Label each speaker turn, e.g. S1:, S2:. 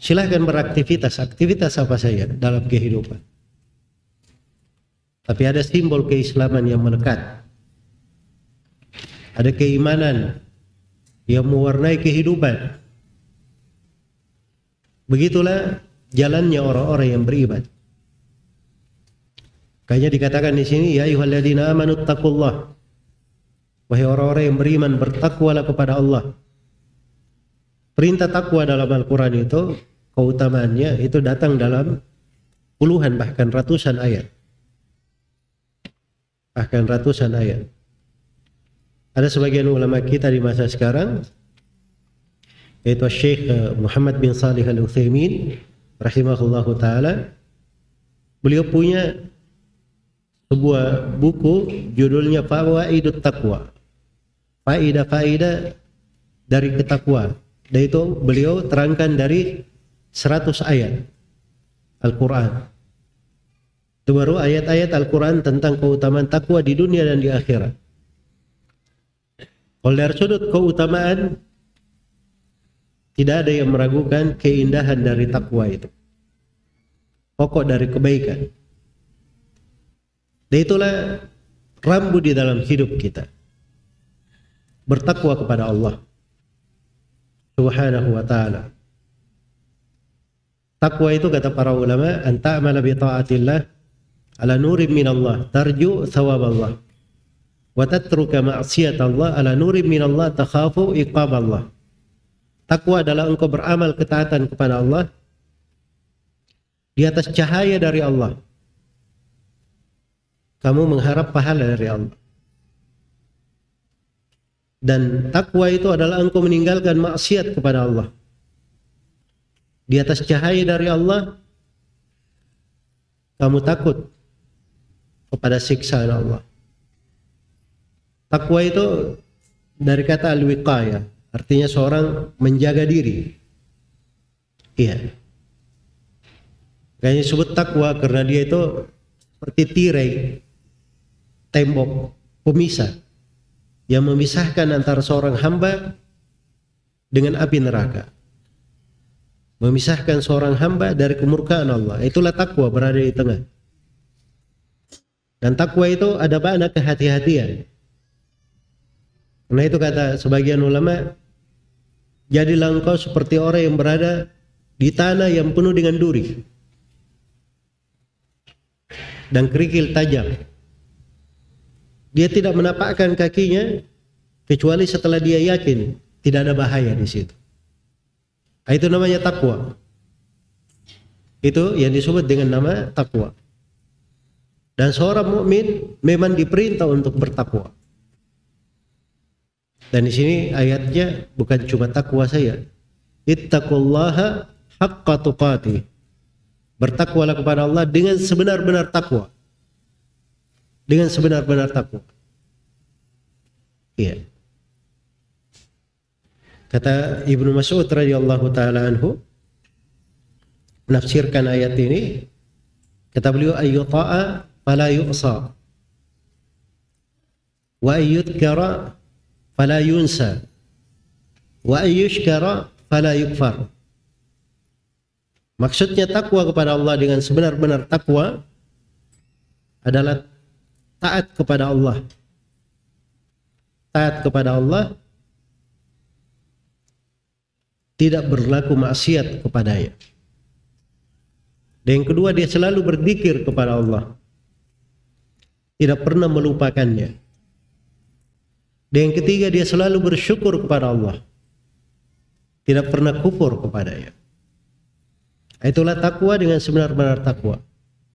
S1: silahkan beraktivitas, aktivitas apa saja dalam kehidupan. Tapi ada simbol keislaman yang melekat. Ada keimanan yang mewarnai kehidupan. Begitulah jalannya orang-orang yang beribadah. Kayaknya dikatakan di sini ya ayyuhalladzina amanu taqullah. Wahai orang-orang yang beriman bertakwalah kepada Allah. Perintah takwa dalam Al-Qur'an itu keutamaannya itu datang dalam puluhan bahkan ratusan ayat. Bahkan ratusan ayat. Ada sebagian ulama kita di masa sekarang yaitu Syekh eh, Muhammad bin Salih Al-Utsaimin rahimahullahu taala beliau punya sebuah buku judulnya Fawaidut Taqwa. Faidah-faidah dari ketakwaan. Dan itu beliau terangkan dari 100 ayat Al-Quran. Itu baru ayat-ayat Al-Quran tentang keutamaan takwa di dunia dan di akhirat. Dari sudut keutamaan, tidak ada yang meragukan keindahan dari takwa itu. Pokok dari kebaikan. Dan itulah rambu di dalam hidup kita. Bertakwa kepada Allah Subhanahu wa taala. Takwa itu kata para ulama, anta amala bi taatillah ala nurim min Allah, tarju thawab Allah. Wa tatruka ma'siyat Allah ala nurim min Allah, takhafu iqab Allah. Takwa adalah engkau beramal ketaatan kepada Allah di atas cahaya dari Allah kamu mengharap pahala dari Allah. Dan takwa itu adalah engkau meninggalkan maksiat kepada Allah. Di atas cahaya dari Allah, kamu takut kepada siksa Allah. Takwa itu dari kata al-wiqaya, artinya seorang menjaga diri. Iya. Kayaknya disebut takwa karena dia itu seperti tirai tembok pemisah yang memisahkan antara seorang hamba dengan api neraka. Memisahkan seorang hamba dari kemurkaan Allah. Itulah takwa berada di tengah. Dan takwa itu ada makna kehati-hatian. Karena itu kata sebagian ulama, jadilah engkau seperti orang yang berada di tanah yang penuh dengan duri dan kerikil tajam. Dia tidak menapakkan kakinya kecuali setelah dia yakin tidak ada bahaya di situ. Nah, itu namanya takwa. Itu yang disebut dengan nama takwa. Dan seorang mukmin memang diperintah untuk bertakwa. Dan di sini ayatnya bukan cuma takwa saya. Ittaqullaha haqqa tuqatih. Bertakwalah kepada Allah dengan sebenar-benar takwa dengan sebenar-benar takwa. Iya. Kata Ibnu Mas'ud radhiyallahu taala anhu menafsirkan ayat ini kata beliau ayyuta'a fala yu'sa wa ayyudkara fala yunsa wa ayyushkara fala yukfar Maksudnya takwa kepada Allah dengan sebenar-benar takwa adalah taat kepada Allah. Taat kepada Allah tidak berlaku maksiat kepadanya. Dan yang kedua dia selalu berzikir kepada Allah. Tidak pernah melupakannya. Dan yang ketiga dia selalu bersyukur kepada Allah. Tidak pernah kufur kepadanya. Itulah takwa dengan sebenar-benar takwa.